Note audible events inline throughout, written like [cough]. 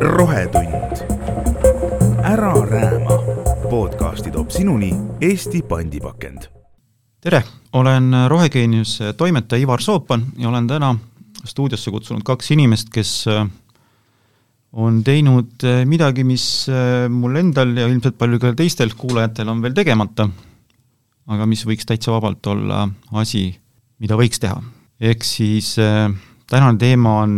rohetund. ära rääma. podcasti toob sinuni Eesti pandipakend. tere, olen Rohegeeniuse toimetaja Ivar Soopan ja olen täna stuudiosse kutsunud kaks inimest, kes äh, on teinud äh, midagi, mis äh, mul endal ja ilmselt paljudel teistel kuulajatel on veel tegemata, aga mis võiks täitsa vabalt olla asi, mida võiks teha. ehk siis tänane teema on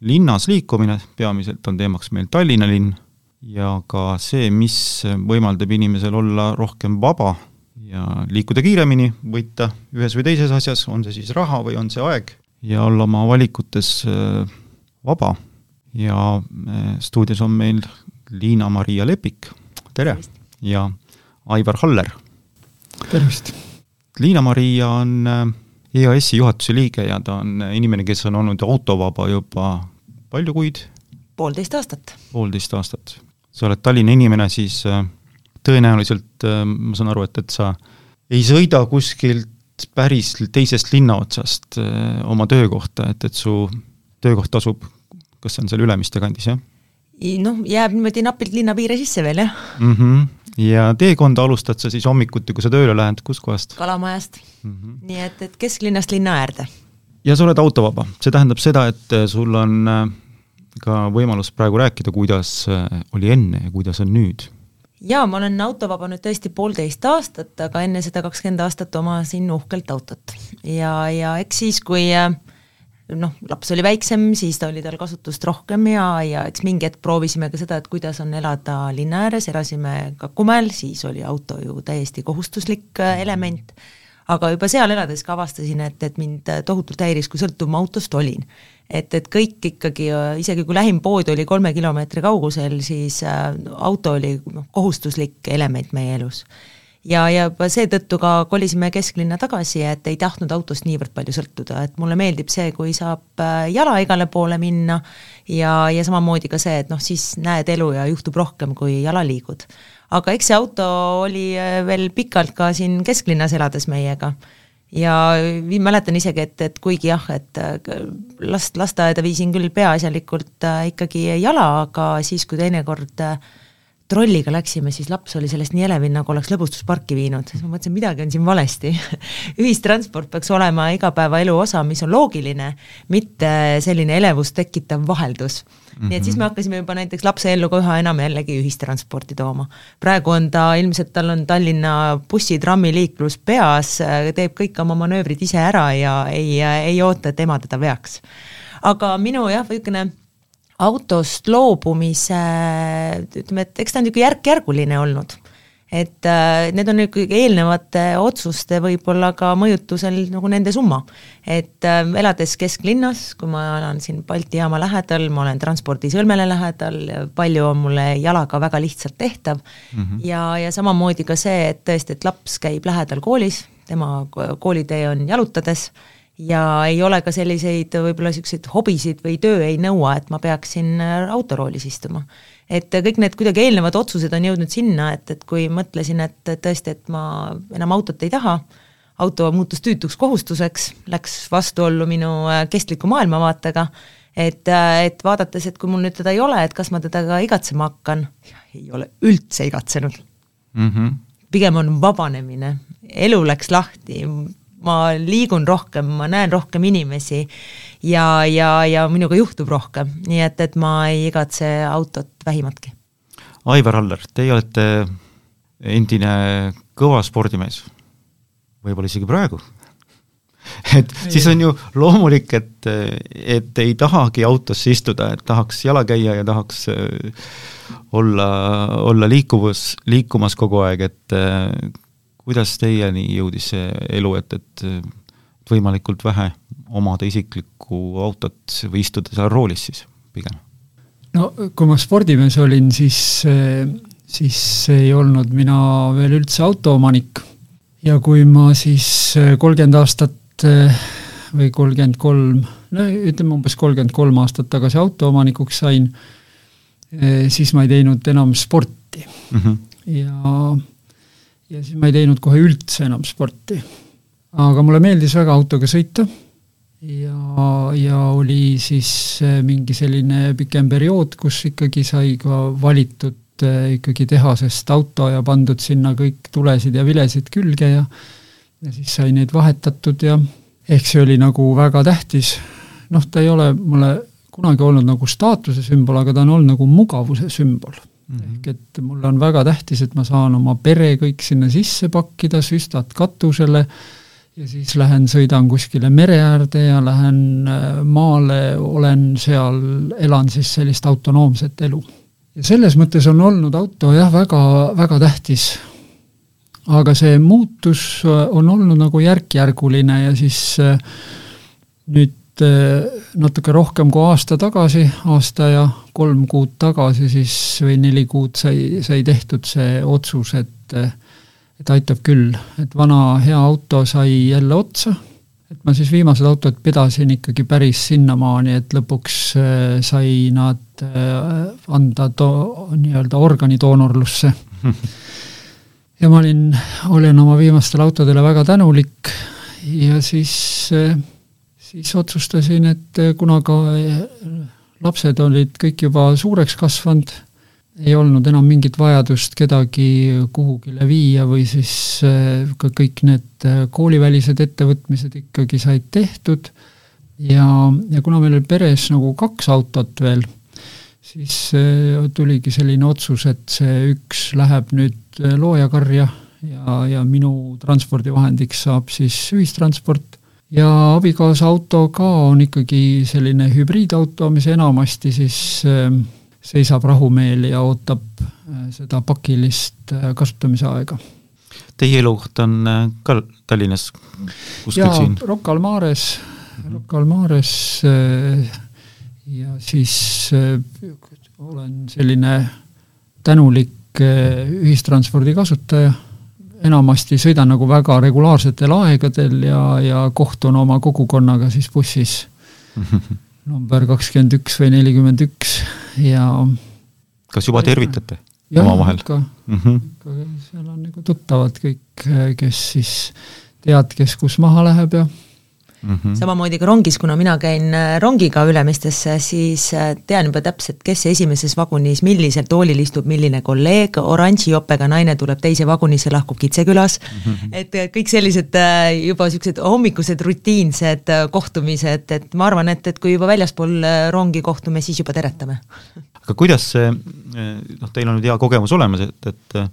linnas liikumine, peamiselt on teemaks meil Tallinna linn, ja ka see, mis võimaldab inimesel olla rohkem vaba ja liikuda kiiremini, võita ühes või teises asjas, on see siis raha või on see aeg, ja olla oma valikutes äh, vaba. ja äh, stuudios on meil Liina-Maria Lepik, tere! ja Aivar Haller. tervist! Liina-Maria on äh, EAS-i juhatuse liige ja ta on inimene, kes on olnud autovaba juba palju kuid? poolteist aastat. poolteist aastat. sa oled Tallinna inimene, siis äh, tõenäoliselt äh, ma saan aru, et, et sa ei sõida kuskilt päris teisest linna otsast äh, oma töökohta, et, et su töökoht asub, kas see on seal Ülemiste kandis, jah? noh, jääb niimoodi napilt linna piire sisse veel, jah mm. -hmm ja teekonda alustad sa siis hommikuti, kui sa tööle lähed, kuskohast? Kalamajast mm. -hmm. nii et, et kesklinnast linna äärde. ja sa oled autovaba, see tähendab seda, et äh, sul on äh, ka võimalus praegu rääkida, kuidas äh, oli enne ja kuidas on nüüd? jaa, ma olen autovaba nüüd tõesti poolteist aastat, aga enne seda kakskümmend aastat omasin uhkelt autot. ja, ja eks siis, kui äh, noh, laps oli väiksem, siis ta oli tal kasutust rohkem ja, ja eks mingi hetk proovisime ka seda, et kuidas on elada linna ääres, elasime Kakumäel, siis oli auto ju täiesti kohustuslik äh, element, aga juba seal elades ka avastasin, et, et mind tohutult häiris, kui sõltuv ma autost olin. et, et kõik ikkagi, äh, isegi kui lähim pood oli kolme kilomeetri kaugusel, siis äh, auto oli noh, kohustuslik element meie elus ja, ja seetõttu ka kolisime kesklinna tagasi, et ei tahtnud autost niivõrd palju sõltuda, et mulle meeldib see, kui saab äh, jala igale poole minna ja, ja samamoodi ka see, et noh, siis näed elu ja juhtub rohkem, kui jala liigud. aga eks see auto oli äh, veel pikalt ka siin kesklinnas elades meiega ja mäletan isegi, et, et kuigi jah, et äh, last lasteaeda viisin küll peaasjalikult ikkagi jala, aga siis, kui teinekord äh, trolliga läksime, siis laps oli sellest nii elevil, nagu oleks lõbustusparki viinud, siis ma mõtlesin, midagi on siin valesti [laughs] ühistransport peaks olema igapäevaelu osa, mis on loogiline, mitte selline elevust tekitav vaheldus mm. -hmm. nii et siis me hakkasime juba näiteks lapse ellu ka üha enam jällegi ühistransporti tooma. praegu on ta, ilmselt tal on Tallinna bussi-trammi liiklus peas, teeb kõik oma manöövrid ise ära ja ei, ei oota, et ema teda veaks. aga minu jah, niisugune autost loobumise ütleme, et eks ta on niisugune järk-järguline olnud. et äh, need on ikkagi eelnevate otsuste võib-olla ka mõjutusel nagu nende summa. et äh, elades kesklinnas, kui ma elan siin Balti jaama lähedal, ma olen transpordisõlmele lähedal, palju on mulle jalaga väga lihtsalt tehtav mm -hmm. ja, ja samamoodi ka see, et tõesti, et laps käib lähedal koolis, tema koolitee on jalutades ja ei ole ka selliseid võib-olla niisuguseid hobisid või töö ei nõua, et ma peaksin äh, autoroolis istuma. et kõik need kuidagi eelnevad otsused on jõudnud sinna, et, et kui mõtlesin, et, tõesti, et ma enam autot ei taha, auto muutus tüütuks kohustuseks, läks vastuollu minu äh, kestliku maailmavaatega, et, äh, et vaadates, et kui mul nüüd teda ei ole, et kas ma teda ka igatsema hakkan, ei ole üldse igatsenud mm. -hmm. pigem on vabanemine, elu läks lahti, ma liigun rohkem, ma näen rohkem inimesi ja, ja, ja minuga juhtub rohkem, nii et, et ma ei igatse autot vähimatki. Aivar Aller, teie olete endine kõva spordimees, võib-olla isegi praegu. Et siis on ju loomulik, et, et ei tahagi autosse istuda, et tahaks jala käia ja tahaks äh, olla, olla liikuvus, liikumas kogu aeg, et äh, kuidas teieni jõudis see elu, et, et võimalikult vähe omada isiklikku autot või istuda seal roolis siis pigem? no kui ma spordimees olin, siis, siis ei olnud mina veel üldse autoomanik. ja kui ma siis kolmkümmend aastat või kolmkümmend kolm, no ütleme umbes kolmkümmend kolm aastat tagasi autoomanikuks sain, siis ma ei teinud enam sporti mm. -hmm. ja ja siis ma ei teinud kohe üldse enam sporti. aga mulle meeldis väga autoga sõita. Ja, ja oli siis äh, mingi selline pikem periood, kus ikkagi sai ka valitud äh, ikkagi tehasest auto ja pandud sinna kõik tulesid ja vilesid külge ja ja siis sai neid vahetatud ja ehk see oli nagu väga tähtis, noh, ta ei ole mulle kunagi olnud nagu staatuse sümbol, aga ta on olnud nagu mugavuse sümbol mm. -hmm. ehk et mulle on väga tähtis, et ma saan oma pere kõik sinna sisse pakkida, süstad katusele ja siis lähen sõidan kuskile mere äärde ja lähen äh, maale, olen seal, elan siis sellist autonoomset elu. ja selles mõttes on olnud auto jah, väga, väga tähtis. aga see muutus äh, on olnud nagu järk-järguline ja siis äh, nüüd natuke rohkem kui aasta tagasi, aasta ja kolm kuud tagasi siis või neli kuud sai, sai tehtud see otsus, et et aitab küll, et vana hea auto sai jälle otsa, et ma siis viimased autod pidasin ikkagi päris sinnamaani, et lõpuks äh, sai nad anda to-, nii-öelda organidoonorlusse. [laughs] ja ma olin, olin oma viimastele autodele väga tänulik. Ja siis, äh, siis otsustasin, et kuna ka lapsed olid kõik juba suureks kasvanud, ei olnud enam mingit vajadust kedagi kuhugile viia või siis äh, ka kõik need koolivälised ettevõtmised ikkagi said tehtud. Ja, ja kuna meil oli peres nagu kaks autot veel, siis tuligi selline otsus, et see üks läheb nüüd loojakarja ja, ja minu transpordivahendiks saab siis ühistransport ja abikaasa auto ka on ikkagi selline hübriidauto, mis enamasti siis äh, seisab rahumeeli ja ootab äh, seda pakilist äh, kasutamise aega. Teie elukoht on äh, ka Tallinnas siin? Rocca al Mares, Rocca al Mares ja siis olen selline tänulik ühistranspordi kasutaja, enamasti sõidan nagu väga regulaarsetel aegadel ja, ja kohtun oma kogukonnaga siis bussis [laughs] number kakskümmend üks või nelikümmend üks ja kas juba tervitate omavahel? ikka mm, -hmm. ikka seal on nagu tuttavad kõik, kes siis tead, kes kus maha läheb ja mm. -hmm. samamoodi ka rongis, kuna mina käin äh, rongiga Ülemistesse, siis äh, tean juba täpselt, kes esimeses vagunis millisel toolil istub milline kolleeg, oranži jopega naine tuleb teise vagunisse, lahkub Kitsekülas mm, -hmm. et äh, kõik sellised juba niisugused hommikused rutiinsed kohtumised, et ma arvan, et, et kui juba väljaspool rongi kohtume, siis juba teretame. aga kuidas see, noh, teil on nüüd hea kogemus olemas, et, et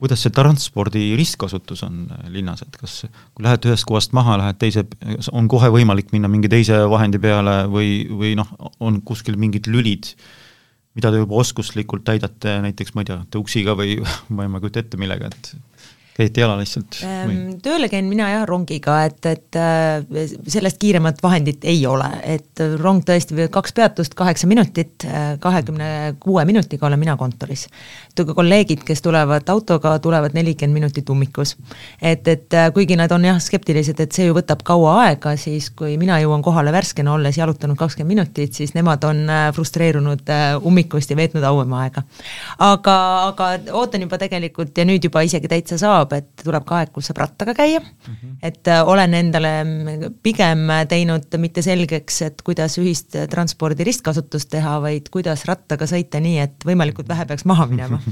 kuidas see transpordi ristkasutus on äh, linnas, et kas kui lähed ühest kohast maha, lähed teise, on kohe võimalik minna mingi teise vahendi peale või, või noh, on kuskil mingid lülid, mida te juba oskuslikult täidate näiteks, ma ei tea, tõuksiga või [laughs] ma ei kujuta ette millega, et käite jala lihtsalt või? Ehm, tööle käin mina jah rongiga, et, et äh, sellest kiiremat vahendit ei ole, et rong tõesti kaks peatust, kaheksa minutit, äh, kahekümne kuue minutiga olen mina kontoris. kolleegid, kes tulevad autoga, tulevad nelikümmend minutit ummikus. et, et äh, kuigi nad on jah skeptilised, et see ju võtab kaua aega, siis kui mina jõuan kohale värskena, olles jalutanud kakskümmend minutit, siis nemad on frustreerunud ummikust ja veetnud auem aega. aga, aga ootan juba tegelikult ja nüüd juba isegi täitsa saab, saab, et tuleb ka aeg, kus saab rattaga käia. Mm, -hmm. et äh, olen endale pigem teinud mitte selgeks, et kuidas ühistranspordi ristkasutust teha, vaid kuidas rattaga sõita nii, et võimalikult vähe peaks maha minema. [laughs]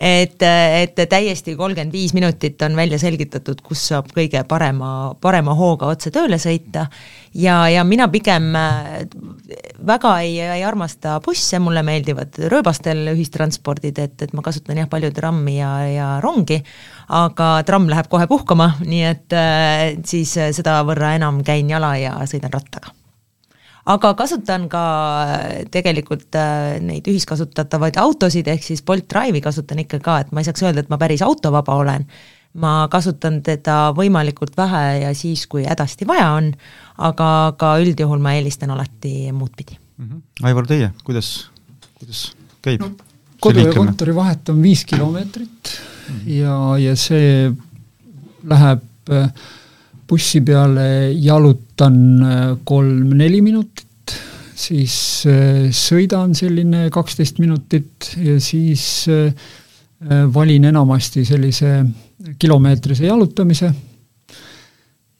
Et, et täiesti kolmkümmend viis minutit on välja selgitatud, kus saab kõige parema, parema hooga otse tööle sõita. Ja, ja mina pigem äh, väga ei, ei armasta busse, mulle meeldivad rööbastel ühistranspordid, et, et ma kasutan jah, palju trammi ja, ja rongi, aga tramm läheb kohe puhkama, nii et äh, siis sedavõrra enam käin jala ja sõidan rattaga. Aga kasutan ka äh, tegelikult neid ühiskasutatavaid autosid, ehk siis Bolt Drive'i kasutan ikka ka, et ma ei saaks öelda, et ma päris autovaba olen, ma kasutan teda võimalikult vähe ja siis, kui hädasti vaja on, aga ka üldjuhul ma eelistan alati muudpidi mm. -hmm. Aivar, teie, kuidas, kuidas käib no,? kodu ja kontori vahet on viis kilomeetrit mm -hmm. ja, ja see läheb äh, bussi peale, jalutan äh, kolm-neli minutit, siis äh, sõidan selline kaksteist minutit ja siis valin enamasti sellise kilomeetrise jalutamise.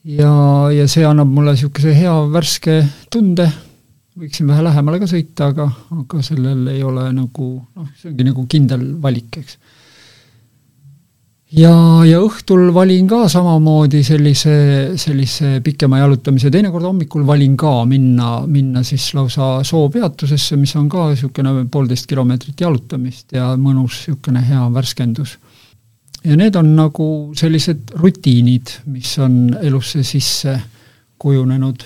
Ja, ja see annab mulle niisuguse hea värske tunde, võiksin vähe lähemale ka sõita, aga, aga sellel ei ole nagu noh, see ongi nagu kindel valik, eks ja, ja õhtul valin ka samamoodi sellise, sellise pikema jalutamise, teinekord hommikul valin ka minna, minna siis lausa soopeatusesse, mis on ka niisugune poolteist kilomeetrit jalutamist ja mõnus niisugune hea värskendus. ja need on nagu sellised rutiinid, mis on elusse sisse kujunenud.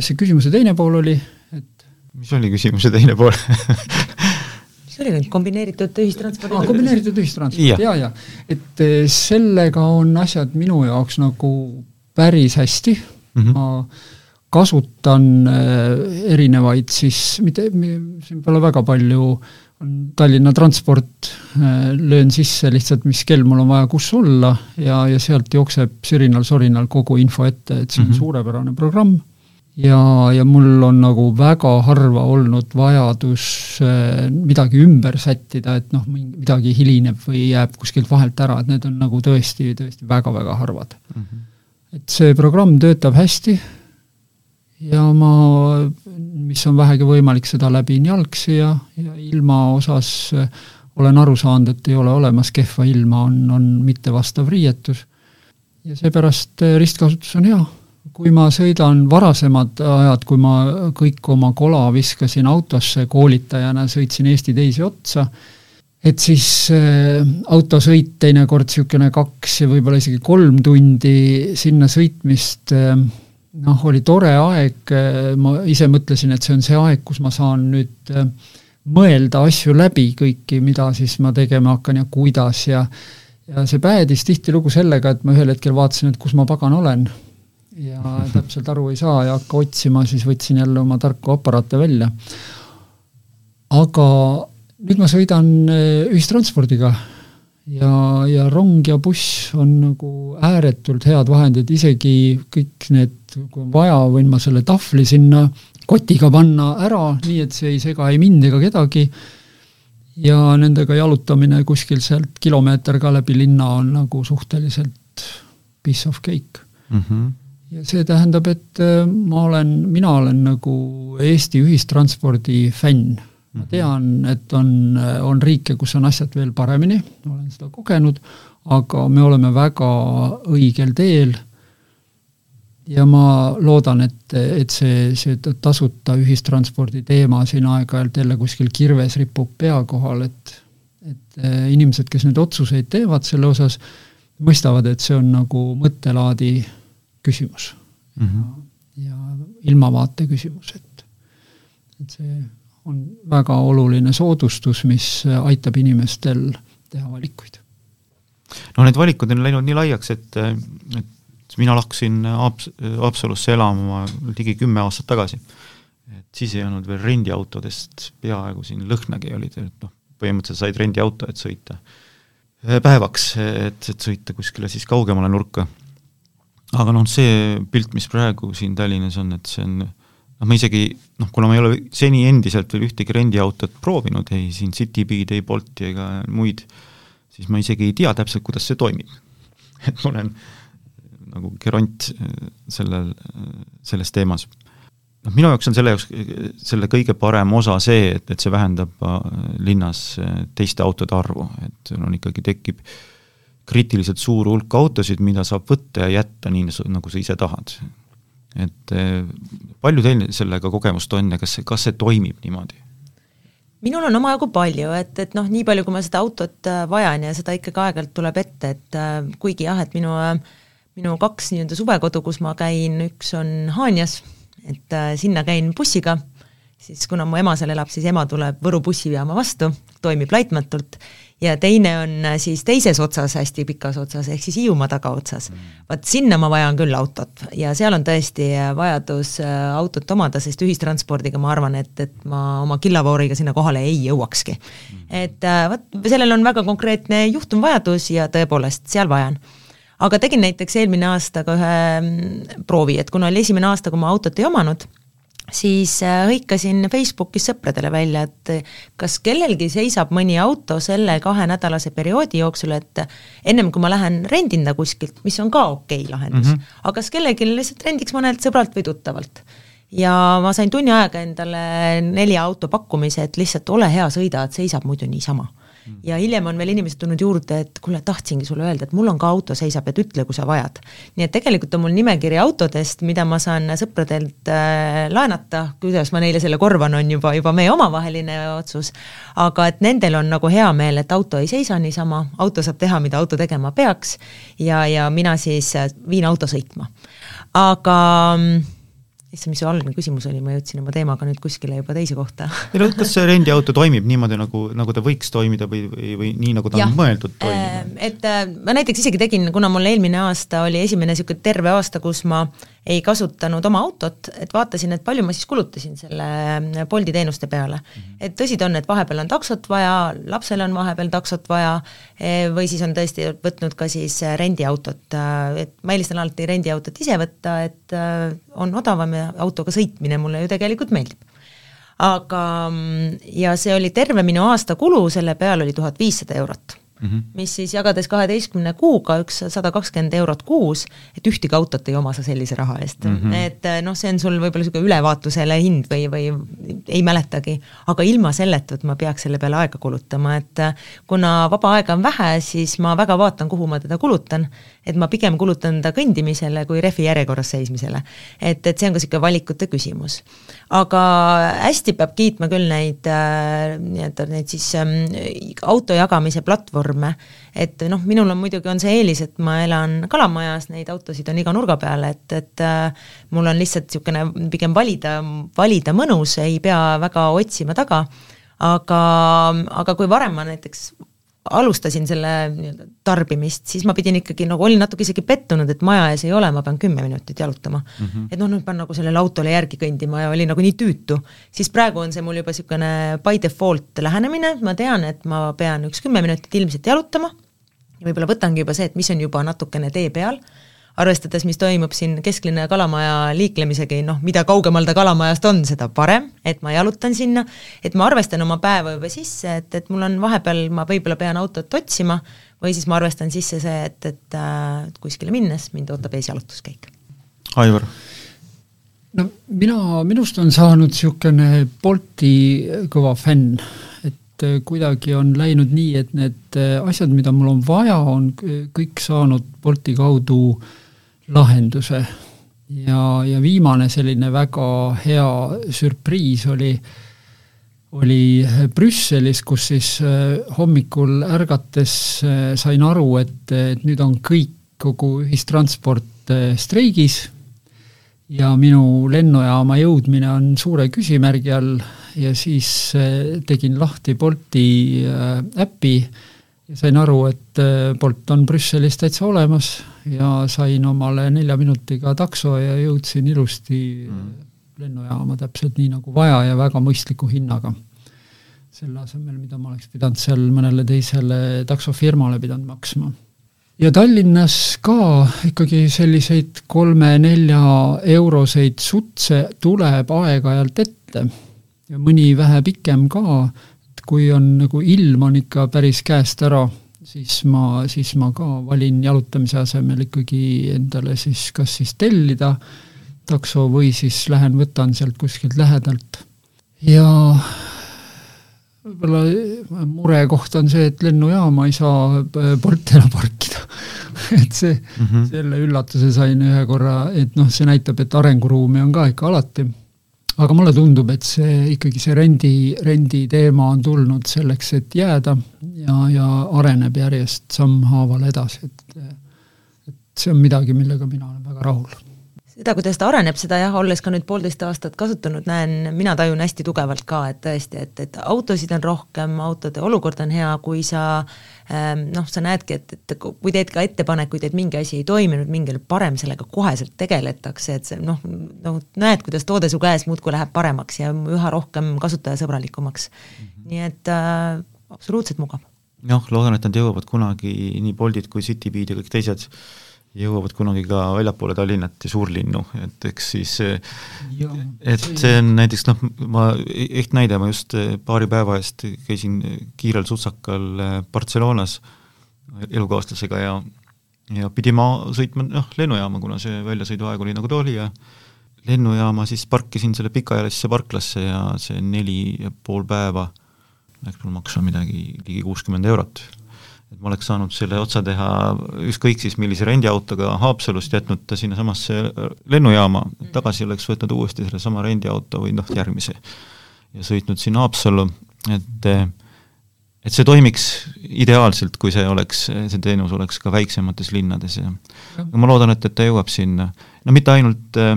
see küsimuse teine pool oli, et mis oli küsimuse teine pool [laughs] mis oli nüüd, kombineeritud ühistransport ah,? kombineeritud ühistransport, ja, ja. et eh, sellega on asjad minu jaoks nagu päris hästi mm, -hmm. ma kasutan eh, erinevaid siis, mitte, siin pole väga palju, on Tallinna transport, eh, löön sisse lihtsalt, mis kell mul on vaja kus olla ja, ja sealt jookseb sirinal-sorinal kogu info ette, et see on mm -hmm. suurepärane programm ja, ja mul on nagu väga harva olnud vajadus äh, midagi ümber sättida, et noh, midagi hilineb või jääb kuskilt vahelt ära, et need on nagu tõesti, tõesti väga-väga harvad mm. -hmm. et see programm töötab hästi ja ma, mis on vähegi võimalik, seda läbin jalgsi ja, ja ilma osas äh, olen aru saanud, et ei ole olemas kehva ilma, on, on mittevastav riietus. ja seepärast äh, ristkasutus on hea kui ma sõidan varasemad ajad, kui ma kõik oma kola viskasin autosse koolitajana, sõitsin Eesti teisi otsa, et siis äh, autosõit teinekord niisugune kaks ja võib-olla isegi kolm tundi sinna sõitmist äh, noh, oli tore aeg, äh, ma ise mõtlesin, et see on see aeg, kus ma saan nüüd mõelda asju läbi kõiki, mida siis ma tegema hakkan ja kuidas ja ja see päädis tihtilugu sellega, et ma ühel hetkel vaatasin, et kus ma pagan olen ja täpselt aru ei saa ja hakka otsima, siis võtsin jälle oma tarku aparaate välja. aga nüüd ma sõidan eh, ühistranspordiga ja, ja rong ja buss on nagu ääretult head vahendid, isegi kõik need, kui on vaja, võin ma selle tahvli sinna kotiga panna ära, nii et see ei sega ei mind ega kedagi, ja nendega jalutamine kuskil sealt kilomeeter ka läbi linna on nagu suhteliselt piece of cake mm. -hmm ja see tähendab, et äh, ma olen, mina olen nagu Eesti ühistranspordi fänn. ma mhm. tean, et on, äh, on riike, kus on asjad veel paremini, olen seda kogenud, aga me oleme väga õigel teel ja ma loodan, et, et see, see tasuta ühistranspordi teema siin aeg-ajalt jälle kuskil kirves ripub pea kohal, et et äh, inimesed, kes nüüd otsuseid teevad selle osas, mõistavad, et see on nagu mõttelaadi küsimus mm. -hmm. ja, ja ilmavaate küsimus, et, et see on väga oluline soodustus, mis aitab inimestel teha valikuid. no need valikud on läinud nii laiaks, et, et mina lahkusin Haps-, Haapsalusse elama ligi kümme aastat tagasi. et siis ei olnud veel rendiautodest peaaegu siin lõhnagi olid, et noh, põhimõtteliselt said rendiauto, et sõita päevaks, et, et sõita kuskile siis kaugemale nurka aga noh, see pilt, mis praegu siin Tallinnas on, et see on noh, ma isegi noh, kuna ma ei ole seni endiselt veel ühtegi rendiautot proovinud, ei siin Citybeat, ei Bolti ega muid, siis ma isegi ei tea täpselt, kuidas see toimib. [laughs] et ma olen nagu geront äh, sellel, selles teemas. noh, minu jaoks on selle jaoks, selle kõige parem osa see, et, et see vähendab äh, linnas äh, teiste autode arvu, et on ikkagi tekib äh, kriitiliselt suur hulk autosid, mida saab võtta ja jätta nii, nagu sa ise tahad. et eh, palju teil sellega kogemust on ja kas see, kas see toimib niimoodi? minul on omajagu palju, et, et noh, nii palju, kui ma seda autot äh, vajan ja seda ikkagi aeg-ajalt tuleb ette, et äh, kuigi jah, et minu, minu kaks nii-öelda suvekodu, kus ma käin, üks on Haanjas, et äh, sinna käin bussiga, siis kuna mu ema seal elab, siis ema tuleb Võru bussijaama vastu, toimib laitmatult ja teine on äh, siis teises otsas, hästi pikas otsas, ehk siis Hiiumaa tagaotsas. Vaat sinna ma vajan küll autot ja seal on tõesti äh, vajadus äh, autot omada, sest ühistranspordiga ma arvan, et, et ma oma killavooriga sinna kohale ei jõuakski. Et vot sellel on väga konkreetne juhtum, vajadus ja tõepoolest, seal vajan aga tegin näiteks eelmine aasta ka ühe mm, proovi, et kuna oli esimene aasta, kui ma autot ei omanud, siis äh, hõikasin Facebookis sõpradele välja, et kas kellelgi seisab mõni auto selle kahenädalase perioodi jooksul, et ennem kui ma lähen rendin ta kuskilt, mis on ka okei okay lahendus mm, -hmm. aga kas kellelgi lihtsalt rendiks mõnelt sõbralt või tuttavalt. ja ma sain tunni ajaga endale neli auto pakkumise, et lihtsalt ole hea, sõida, et seisab muidu niisama. Ja hiljem on veel inimesed tulnud juurde, et kuule, tahtsingi sulle öelda, et mul on ka auto seisab, et ütle, kui sa vajad. nii et tegelikult on mul nimekiri autodest, mida ma saan sõpradelt äh, laenata, kuidas ma neile selle korvan, on juba, juba meie omavaheline otsus, aga et nendel on nagu hea meel, et auto ei seisa niisama, auto saab teha, mida auto tegema peaks ja, ja mina siis äh, viin auto sõitma. aga mm, issand, mis su algne küsimus oli, ma jõudsin oma teemaga nüüd kuskile juba teise kohta ei no kas see rendiauto toimib niimoodi, nagu, nagu ta võiks toimida või, või, või nii, nagu ta ja. on mõeldud toimima? Äh, et äh, ma näiteks isegi tegin, kuna mul eelmine aasta oli esimene niisugune terve aasta, kus ma ei kasutanud oma autot, et vaatasin, et palju ma siis kulutasin selle äh, Bolti teenuste peale mm. -hmm. et tõsi ta on, et vahepeal on taksot vaja, lapsel on vahepeal taksot vaja või siis on tõesti võtnud ka siis rendiautot, et ma eelistan alati rendiautot ise võtta, et on odavam ja autoga sõitmine mulle ju tegelikult meeldib. aga, mm, ja see oli terve minu aasta kulu, selle peal oli tuhat viissada eurot mm, -hmm. mis siis jagades kaheteistkümne kuuga üks sada kakskümmend eurot kuus, et ühtegi autot ei oma sa sellise raha eest mm. -hmm. et eh, noh, see on sul võib-olla niisugune ülevaatusele hind või, või ei mäletagi, aga ilma selleta, et ma peaks selle peale aega kulutama, et eh, kuna vaba aega on vähe, siis ma väga vaatan, kuhu ma teda kulutan, et ma pigem kulutan ta kõndimisele kui rehvi järjekorras seismisele. et, et see on ka niisugune valikute küsimus. aga hästi peab kiitma küll neid äh, nii-öelda neid siis ähm, auto jagamise platvorme, vorme, et noh, minul on muidugi, on see eelis, et ma elan Kalamajas, neid autosid on iga nurga peal, et, et äh, mul on lihtsalt niisugune pigem valida, valida mõnus, ei pea väga otsima taga, aga, aga kui varem ma näiteks alustasin selle nii-öelda tarbimist, siis ma pidin ikkagi nagu, olin natuke isegi pettunud, et maja ees ei ole, ma pean kümme minutit jalutama mm. -hmm. et noh, nüüd pean nagu sellele autole järgi kõndima ja oli nagu nii tüütu. siis praegu on see mul juba niisugune by default lähenemine, ma tean, et ma pean üks kümme minutit ilmselt jalutama ja võib-olla võtangi juba see, et mis on juba natukene tee peal arvestades, mis toimub siin kesklinna ja Kalamaja liiklemisega, noh, mida kaugemal ta Kalamajast on, seda parem, et ma jalutan sinna, et ma arvestan oma päeva juba sisse, et, et mul on vahepeal, ma võib-olla pean autot otsima või siis ma arvestan sisse see, et, et äh, kuskile minnes mind ootab ees jalutuskäik. Aivar? no mina, minust on saanud niisugune Bolti kõva fänn, et äh, kuidagi on läinud nii, et need äh, asjad, mida mul on vaja, on kõik saanud Bolti kaudu äh, lahenduse. ja, ja viimane selline väga hea sürpriis oli, oli Brüsselis, kus siis äh, hommikul ärgates äh, sain aru, et, et nüüd on kõik, kogu ühistransport äh, streigis ja minu lennujaama jõudmine on suure küsimärgi all ja siis tegin lahti Bolti äpi ja sain aru, et Bolt on Brüsselis täitsa olemas ja sain omale nelja minutiga takso ja jõudsin ilusti mm. lennujaama täpselt nii nagu vaja ja väga mõistliku hinnaga. selle asemel, mida ma oleks pidanud seal mõnele teisele taksofirmale pidanud maksma. ja Tallinnas ka ikkagi selliseid kolme-nelja euroseid sutse tuleb aeg-ajalt ette ja mõni vähe pikem ka, kui on nagu ilm on ikka päris käest ära siis ma, siis ma ka valin jalutamise asemel ikkagi endale siis kas siis tellida takso või siis lähen võtan sealt kuskilt lähedalt. ja võib-olla murekoht on see, et lennujaama ei saa Bolti enam parkida [laughs] et see mm, -hmm. selle üllatuse sain ühe korra, et noh, see näitab, et arenguruumi on ka ikka alati aga mulle tundub, et see ikkagi see rendi, rendi teema on tulnud selleks, et jääda ja, ja areneb järjest sammhaaval edasi, et et see on midagi, millega mina olen väga rahul seda, kuidas ta areneb, seda jah, olles ka nüüd poolteist aastat kasutanud, näen, mina tajun hästi tugevalt ka, et tõesti, et, et autosid on rohkem, autode olukord on hea, kui sa ähm, noh, sa näedki, et, et kui teed ka ettepanekuid, et mingi asi ei toiminud, mingil parem sellega koheselt tegeletakse, et see noh, noh näed, kuidas toode su käes muudkui läheb paremaks ja üha rohkem kasutajasõbralikumaks mm. -hmm. nii et äh, absoluutselt mugav. jah, loodan, et nad jõuavad kunagi, nii Boltid kui Citybeat ja kõik teised jõuavad kunagi ka väljapoole Tallinnat ja suurlinnu, et eks siis et see on näiteks noh, ma, ehk näide, ma just paari päeva eest käisin kiirel sutsakal Barcelonas elukaaslasega ja ja pidime sõitma noh, lennujaama, kuna see väljasõiduaeg oli nagu ta oli ja lennujaama siis parkisin selle pikaealisesse parklasse ja see neli ja pool päeva läks mul maksma midagi ligi kuuskümmend eurot. Et ma oleks saanud selle otsa teha ükskõik siis millise rendiautoga Haapsalust, jätnud ta sinnasamasse lennujaama, tagasi oleks võtnud uuesti sellesama rendiauto või noh, järgmise. Ja sõitnud sinna Haapsallu, et et see toimiks ideaalselt, kui see oleks, see teenus oleks ka väiksemates linnades ja aga ma loodan, et, et ta jõuab sinna, no mitte ainult äh,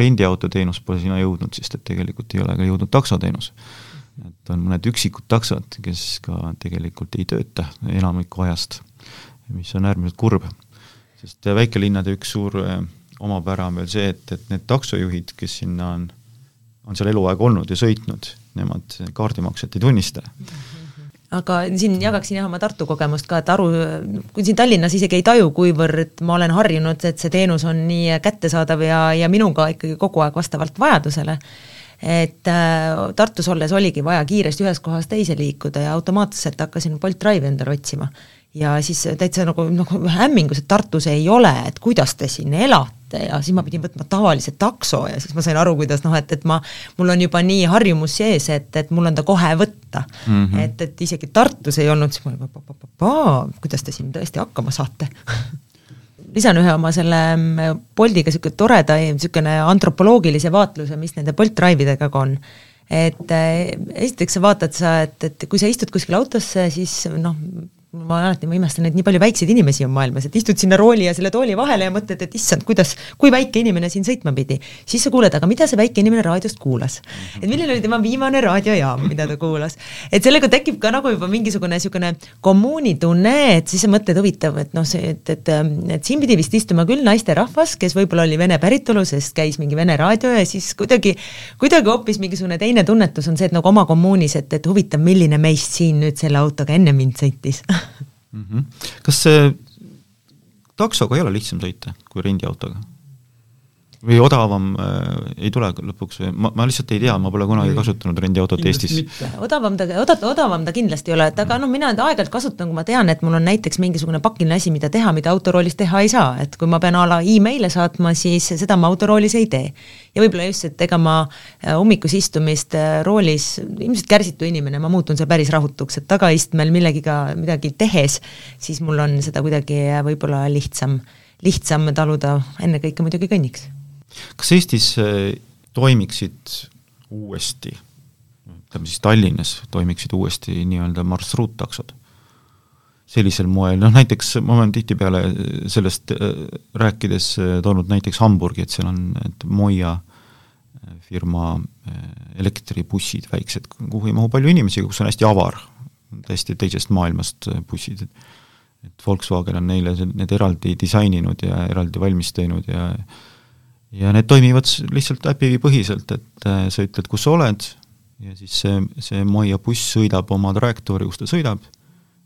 rendiautoteenus pole sinna jõudnud, sest et tegelikult ei ole ka jõudnud taksoteenus. Et on mõned üksikud taksod, kes ka tegelikult ei tööta enamiku ajast, mis on äärmiselt kurb. sest väikelinnade üks suur äh, omapära on veel see, et, et need taksojuhid, kes sinna on, on seal eluaeg olnud ja sõitnud, nemad kaardimakset ei tunnista aga siin jagaksin jah oma Tartu kogemust ka, et aru, kui siin Tallinnas isegi ei taju, kuivõrd ma olen harjunud, et see teenus on nii kättesaadav ja, ja minuga ikkagi kogu aeg vastavalt vajadusele, et äh, Tartus olles oligi vaja kiiresti ühest kohast teise liikuda ja automaatselt hakkasin Bolt Drive'i endale otsima ja siis täitsa nagu, nagu hämmingus, et Tartus ei ole, et kuidas te siin elate ja siis ma pidin võtma tavalise takso ja siis ma sain aru, kuidas noh, et, et ma, mul on juba nii harjumus sees, et, et mul on ta kohe võtta mm. -hmm. et, et isegi Tartus ei olnud, siis ma olin, kuidas te siin tõesti hakkama saate [laughs] lisan ühe oma selle mm, Boltiga niisugune toreda niisugune antropoloogilise vaatluse, mis nende Bolt Drive'idega ka on. Et eh, esiteks sa vaatad sa, et, et kui sa istud kuskil autosse, siis noh, ma alati, ma imestan, et nii palju väikseid inimesi on maailmas, et istud sinna rooli ja selle tooli vahele ja mõtled, et issand, kuidas, kui väike inimene siin sõitma pidi. siis sa kuuled, aga mida see väike inimene raadiost kuulas? et milline oli tema viimane raadiojaam, mida ta kuulas? et sellega tekib ka nagu juba mingisugune niisugune kommuunitunne, et siis sa mõtled, huvitav, et noh, see, et, et, et siin pidi vist istuma küll naisterahvas, kes võib-olla oli vene päritolu, sest käis mingi vene raadio ja siis kuidagi, kuidagi hoopis mingisugune teine tunnetus on see, et nagu oma kommuunis, et, et huvitav, milline meist siin nüüd selle autoga enne mind sõitis [laughs] mm. -hmm. kas taksoga ei ole lihtsam sõita kui rendiautoga? Või odavam äh, ei tule lõpuks või ma, ma lihtsalt ei tea, ma pole kunagi kasutanud rendiautot Eestis. odavam ta, oda-, odavam ta kindlasti ei ole, et aga noh, mina aeg-ajalt kasutan, kui ma tean, et mul on näiteks mingisugune pakiline asi, mida teha, mida autoroolis teha ei saa, et kui ma pean a la email'e saatma, siis seda ma autoroolis ei tee. ja võib-olla just, et ega ma äh, hommikus istumist äh, roolis, ilmselt kärsitu inimene, ma muutun seal päris rahutuks, et tagaistmel millegiga midagi tehes, siis mul on seda kuidagi äh, võib-olla lihtsam, lihtsam taluda, ennekõike muidugi kõnniks kas Eestis äh, toimiksid uuesti, ütleme siis Tallinnas toimiksid uuesti nii-öelda marsruuttaksod? sellisel moel, noh näiteks ma olen tihtipeale sellest äh, rääkides äh, toonud näiteks Hamburgi, et seal on et Moia firma elektribussid väiksed, kuhu ei mahu palju inimesi, kus on hästi avar, täiesti teisest maailmast bussid, et et Volkswagen on neile need eraldi disaininud ja eraldi valmis teinud ja ja need toimivad lihtsalt äpi põhiselt, et äh, sa ütled, kus sa oled, ja siis see, see Moia buss sõidab oma trajektoori, kus ta sõidab,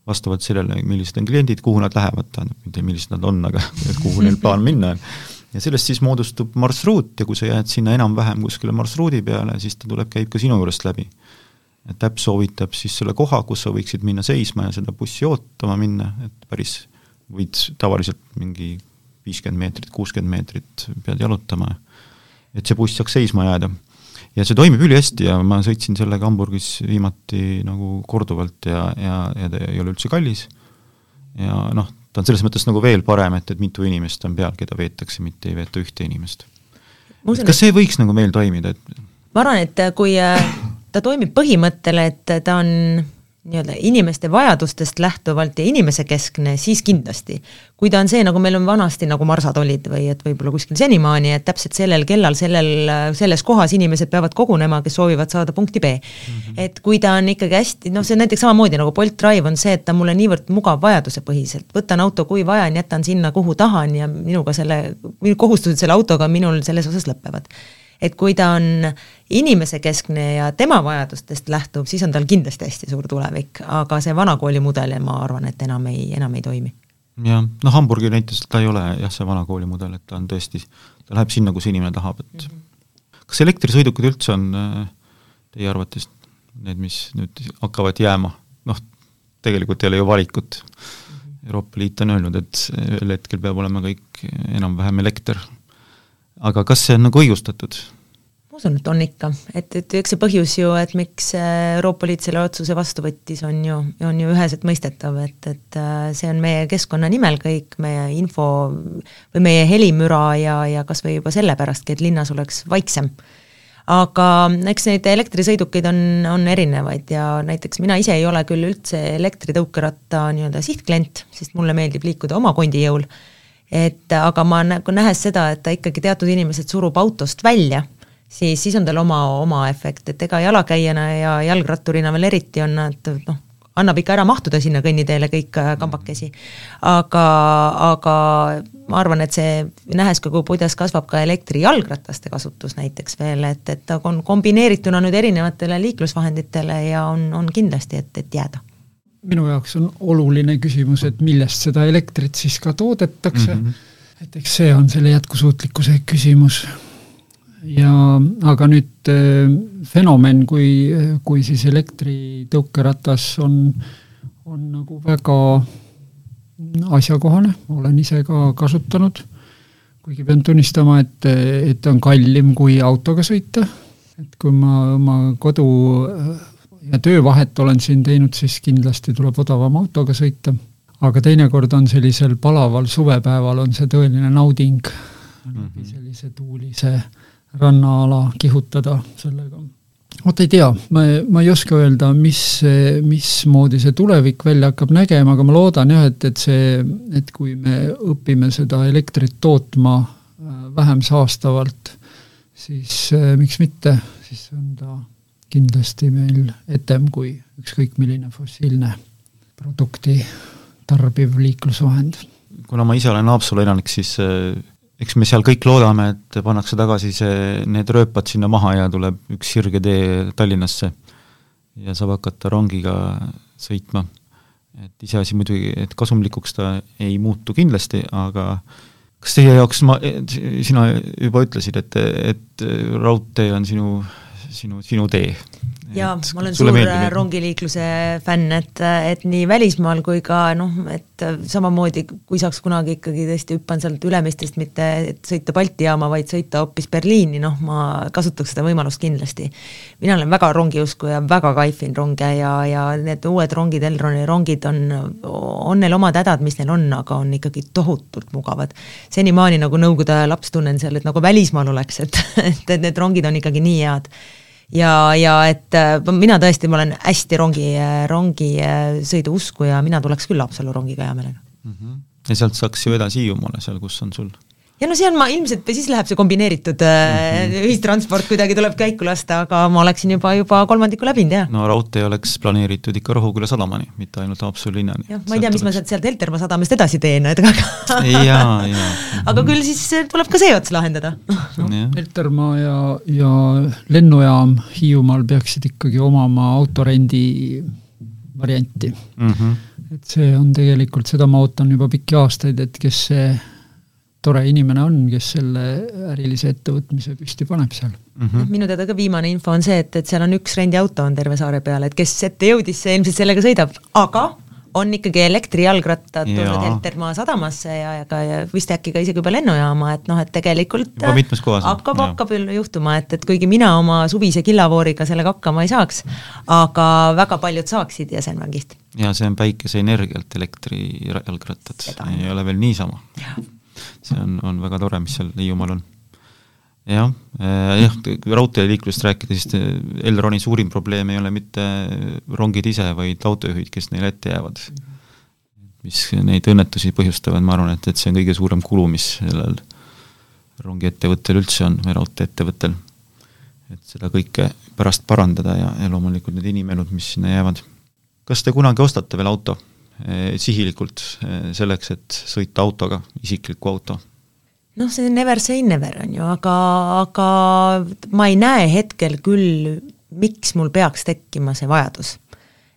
vastavalt sellele, millised on kliendid, kuhu nad lähevad, tähendab, mitte millised nad on, aga [laughs] kuhu neil plaan minna on. ja sellest siis moodustub marsruut ja kui sa jääd sinna enam-vähem kuskile marsruudi peale, siis ta tuleb, käib ka sinu juurest läbi. et äpp soovitab siis selle koha, kus sa võiksid minna seisma ja seda bussi ootama minna, et päris võid tavaliselt mingi viiskümmend meetrit, kuuskümmend meetrit pead jalutama, et see buss saaks seisma jääda. ja see toimib ülihästi ja ma sõitsin sellega Hamburgis viimati nagu korduvalt ja, ja, ja ta ei ole üldse kallis ja noh, ta on selles mõttes nagu veel parem, et, et mitu inimest on peal, keda veetakse, mitte ei veeta ühte inimest. kas see võiks nagu meil toimida, et ma arvan, et kui äh, ta toimib põhimõttel, et ta on nii-öelda inimeste vajadustest lähtuvalt ja inimesekeskne, siis kindlasti. kui ta on see, nagu meil on vanasti, nagu marsad olid või et võib-olla kuskil senimaani, et täpselt sellel kellal, sellel, selles kohas inimesed peavad kogunema, kes soovivad saada punkti B mm. -hmm. et kui ta on ikkagi hästi, noh, see on näiteks samamoodi nagu Bolt Drive on see, et ta mulle niivõrd mugav vajadusepõhiselt, võtan auto, kui vajan, jätan sinna, kuhu tahan ja minuga selle, minu kohustused selle autoga minul selles osas lõpevad et kui ta on inimesekeskne ja tema vajadustest lähtub, siis on tal kindlasti hästi suur tulevik, aga see vana kooli mudel, ma arvan, et enam ei, enam ei toimi jah, noh Hamburgi näites ta ei ole jah, see vana kooli mudel, et ta on tõesti, ta läheb sinna, kus inimene tahab, et mm -hmm. kas elektrisõidukid üldse on äh, teie arvates need, mis nüüd hakkavad jääma, noh, tegelikult ei ole ju valikut. Euroopa Liit on öelnud, et ühel hetkel peab olema kõik enam-vähem elekter. Aga kas see on nagu õigustatud? ma usun, et on ikka, et, et eks see põhjus ju, et miks Euroopa Liit selle otsuse vastu võttis, on ju, on ju üheselt mõistetav, et, et äh, see on meie keskkonna nimel kõik, meie info või meie helimüra ja, ja kas või juba sellepärastki, et linnas oleks vaiksem. aga eks neid elektrisõidukeid on, on erinevaid ja näiteks mina ise ei ole küll üldse elektritõukeratta nii-öelda sihtklient, sest mulle meeldib liikuda oma kondi jõul, et aga ma nagu nähes seda, et ta ikkagi teatud inimesed surub autost välja siis, siis on tal oma, oma efekt, et ega jalakäijana ja jalgratturina veel eriti on nad noh, annab ikka ära mahtuda sinna kõnniteele kõik äh, kambakesi. aga, aga ma arvan, et see, nähes ka, kuidas kasvab ka elektrijalgrataste kasutus näiteks veel, et, et ta on kombineerituna nüüd erinevatele liiklusvahenditele ja on, on kindlasti, et, et jääda minu jaoks on oluline küsimus, et millest seda elektrit siis ka toodetakse mm. -hmm. et eks see on selle jätkusuutlikkuse küsimus ja aga nüüd äh, fenomen, kui, kui siis elektritõukeratas on, on nagu väga asjakohane, olen ise ka kasutanud, kuigi pean tunnistama, et, et on kallim kui autoga sõita, et kui ma oma kodu ja töövahet olen siin teinud, siis kindlasti tuleb odavam autoga sõita. aga teinekord on sellisel palaval suvepäeval on see tõeline nauding mm, -hmm. sellise tuulise rannaala kihutada sellega. vot ei tea, ma, ma ei oska öelda, mis, mismoodi see tulevik välja hakkab nägema, aga ma loodan jah, et, et see, et kui me õpime seda elektrit tootma äh, vähem saastavalt, siis äh, miks mitte, siis on ta kindlasti meil etem kui ükskõik milline fossiilne produkti tarbiv liiklusvahend. kuna ma ise olen Haapsalu elanik, siis äh, eks me seal kõik loodame, et pannakse tagasi see, need rööpad sinna maha ja tuleb üks sirge tee Tallinnasse ja saab hakata rongiga sõitma. et iseasi muidugi, et kasumlikuks ta ei muutu kindlasti, aga kas teie jaoks, ma, sina juba ütlesid, et, et raudtee on sinu, sinu, sinu tee jaa, ma olen suur meeldib, rongiliikluse fänn, et, et nii välismaal kui ka noh, et samamoodi, kui saaks kunagi ikkagi tõesti hüppan sealt Ülemistest mitte sõita Balti jaama, vaid sõita hoopis Berliini, noh, ma kasutaks seda võimalust kindlasti. mina olen väga rongiusku ja väga kaifin ronge ja, ja need uued rongid, Elroni rongid on, on neil omad hädad, mis neil on, aga on ikkagi tohutult mugavad. senimaani nagu nõukogude aja laps tunnen seal, et nagu välismaal oleks, et, et, [laughs] et need rongid on ikkagi nii head ja, ja et äh, mina tõesti, ma olen hästi rongi, äh, rongisõidu äh, usku ja mina tuleks küll Haapsalu rongiga hea meelega mm. -hmm. ja sealt saaks ju edasi Hiiumaale, seal, kus on sul ja no see on ma ilmselt, siis läheb see kombineeritud mm -hmm. ühistransport kuidagi tuleb käiku lasta, aga ma oleksin juba, juba kolmandiku läbinud, jah. no raudtee oleks planeeritud ikka Rohuküla sadamani, mitte ainult Haapsalu linnani. jah, ma ei tea, mis ma sealt, sealt Heltermaa sadamast edasi teen, et aga jaa, jaa. [laughs] aga küll siis tuleb ka see ots lahendada no,. Heltermaa ja, ja lennujaam Hiiumaal peaksid ikkagi omama autorendi varianti mm. -hmm. et see on tegelikult, seda ma ootan juba pikki aastaid, et kes see tore inimene on, kes selle ärilise ettevõtmise püsti paneb seal. Mm. -hmm. minu teada ka viimane info on see, et, et seal on üks rendiauto on terve saare peal, et kes ette jõudis, see ilmselt sellega sõidab, aga on ikkagi elektrijalgrattad tulnud Heltermaa sadamasse ja, ja ka ja vist äkki ka isegi juba lennujaama, et noh, et tegelikult juba mitmes kohas hakkab, hakkab juhtuma, et, et kuigi mina oma suvise killavooriga sellega hakkama ei saaks, aga väga paljud saaksid ja see on väga kihvt. ja see on päikeseenergialt elektrijalgrattad, ei ole veel niisama see on, on väga tore, mis seal Hiiumaal on. jah, äh, jah, raudteeliiklusest rääkides, siis Elroni suurim probleem ei ole mitte rongid ise, vaid autojuhid, kes neile ette jäävad. mis neid õnnetusi põhjustavad, ma arvan, et, et see on kõige suurem kulu, mis sellel rongiettevõttel üldse on või raudteeettevõttel. et seda kõike pärast parandada ja, ja loomulikult need inimelud, mis sinna jäävad. kas te kunagi ostate veel auto? Eh, sihilikult eh, selleks, et sõita autoga, isikliku auto? noh, see never say never on ju, aga, aga ma ei näe hetkel küll, miks mul peaks tekkima see vajadus.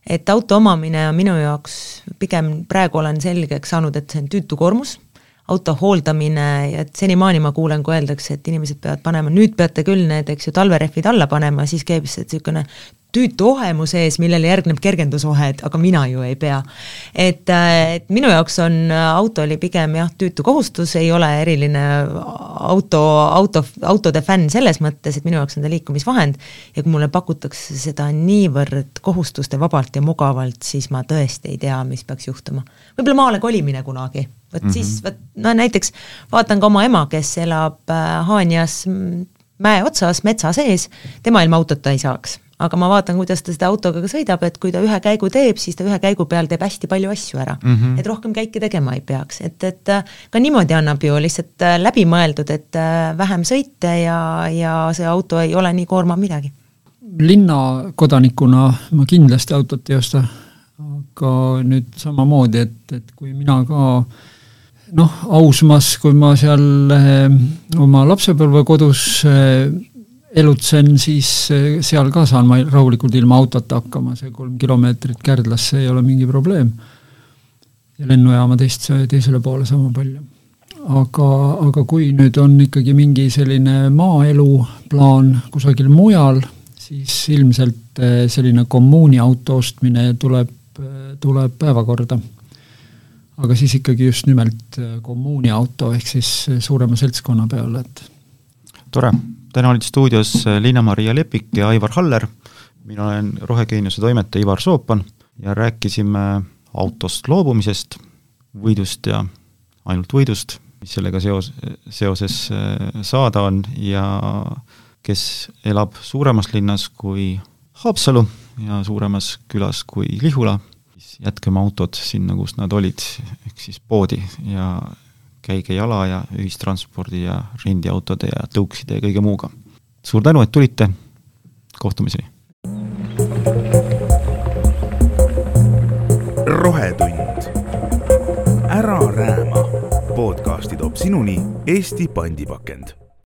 et auto omamine on minu jaoks, pigem praegu olen selgeks saanud, et see on tüütu koormus, auto hooldamine, et senimaani ma kuulen, kui öeldakse, et inimesed peavad panema, nüüd peate küll need, eks ju, talverehvid alla panema, siis käib see niisugune tüütu ohemus ees, millele järgneb kergendusohed, aga mina ju ei pea. et, äh, et minu jaoks on, äh, auto oli pigem jah, tüütu kohustus, ei ole eriline auto, auto, autode fänn selles mõttes, et minu jaoks on ta liikumisvahend ja kui mulle pakutakse seda niivõrd kohustuste vabalt ja mugavalt, siis ma tõesti ei tea, mis peaks juhtuma. võib-olla maale kolimine kunagi, vot mm -hmm. siis, vot no näiteks vaatan ka oma ema, kes elab äh, Haanjas mäe otsas, metsa sees, tema ilma autota ei saaks aga ma vaatan, kuidas ta seda autoga ka sõidab, et kui ta ühe käigu teeb, siis ta ühe käigu peal teeb hästi palju asju ära mm. -hmm. et rohkem käike tegema ei peaks, et, et äh, ka niimoodi annab ju lihtsalt äh, läbimõeldud, et äh, vähem sõite ja, ja see auto ei ole nii koormav midagi. linnakodanikuna ma kindlasti autot ei osta, aga nüüd samamoodi, et, et kui mina ka noh, Ausmas, kui ma seal oma lapsepõlvekodus elutsen, siis eh, seal ka saan ma rahulikult ilma autota hakkama, see kolm kilomeetrit Kärdlasse ei ole mingi probleem. ja lennujaama teist, teisele poole sama palju. aga, aga kui nüüd on ikkagi mingi selline maaelu plaan kusagil mujal, siis ilmselt eh, selline kommuuni auto ostmine tuleb, eh, tuleb päevakorda. aga siis ikkagi just nimelt kommuuni auto, ehk siis suurema seltskonna peale, et tore täna olid stuudios äh, Liina-Maria Lepik ja Aivar Haller, mina olen Rohegeeniuse toimetaja Ivar Soopan ja rääkisime autost loobumisest, võidust ja ainult võidust, mis sellega seos, seoses äh, saada on ja kes elab suuremas linnas kui Haapsalu ja suuremas külas kui Lihula, siis jätkame autod sinna, kus nad olid, ehk siis poodi ja käige jala ja ühistranspordi ja rendiautode ja tõukside ja kõige muuga. suur tänu, et tulite, kohtumiseni! rohetund. ära rääma. podcasti toob sinuni Eesti pandipakend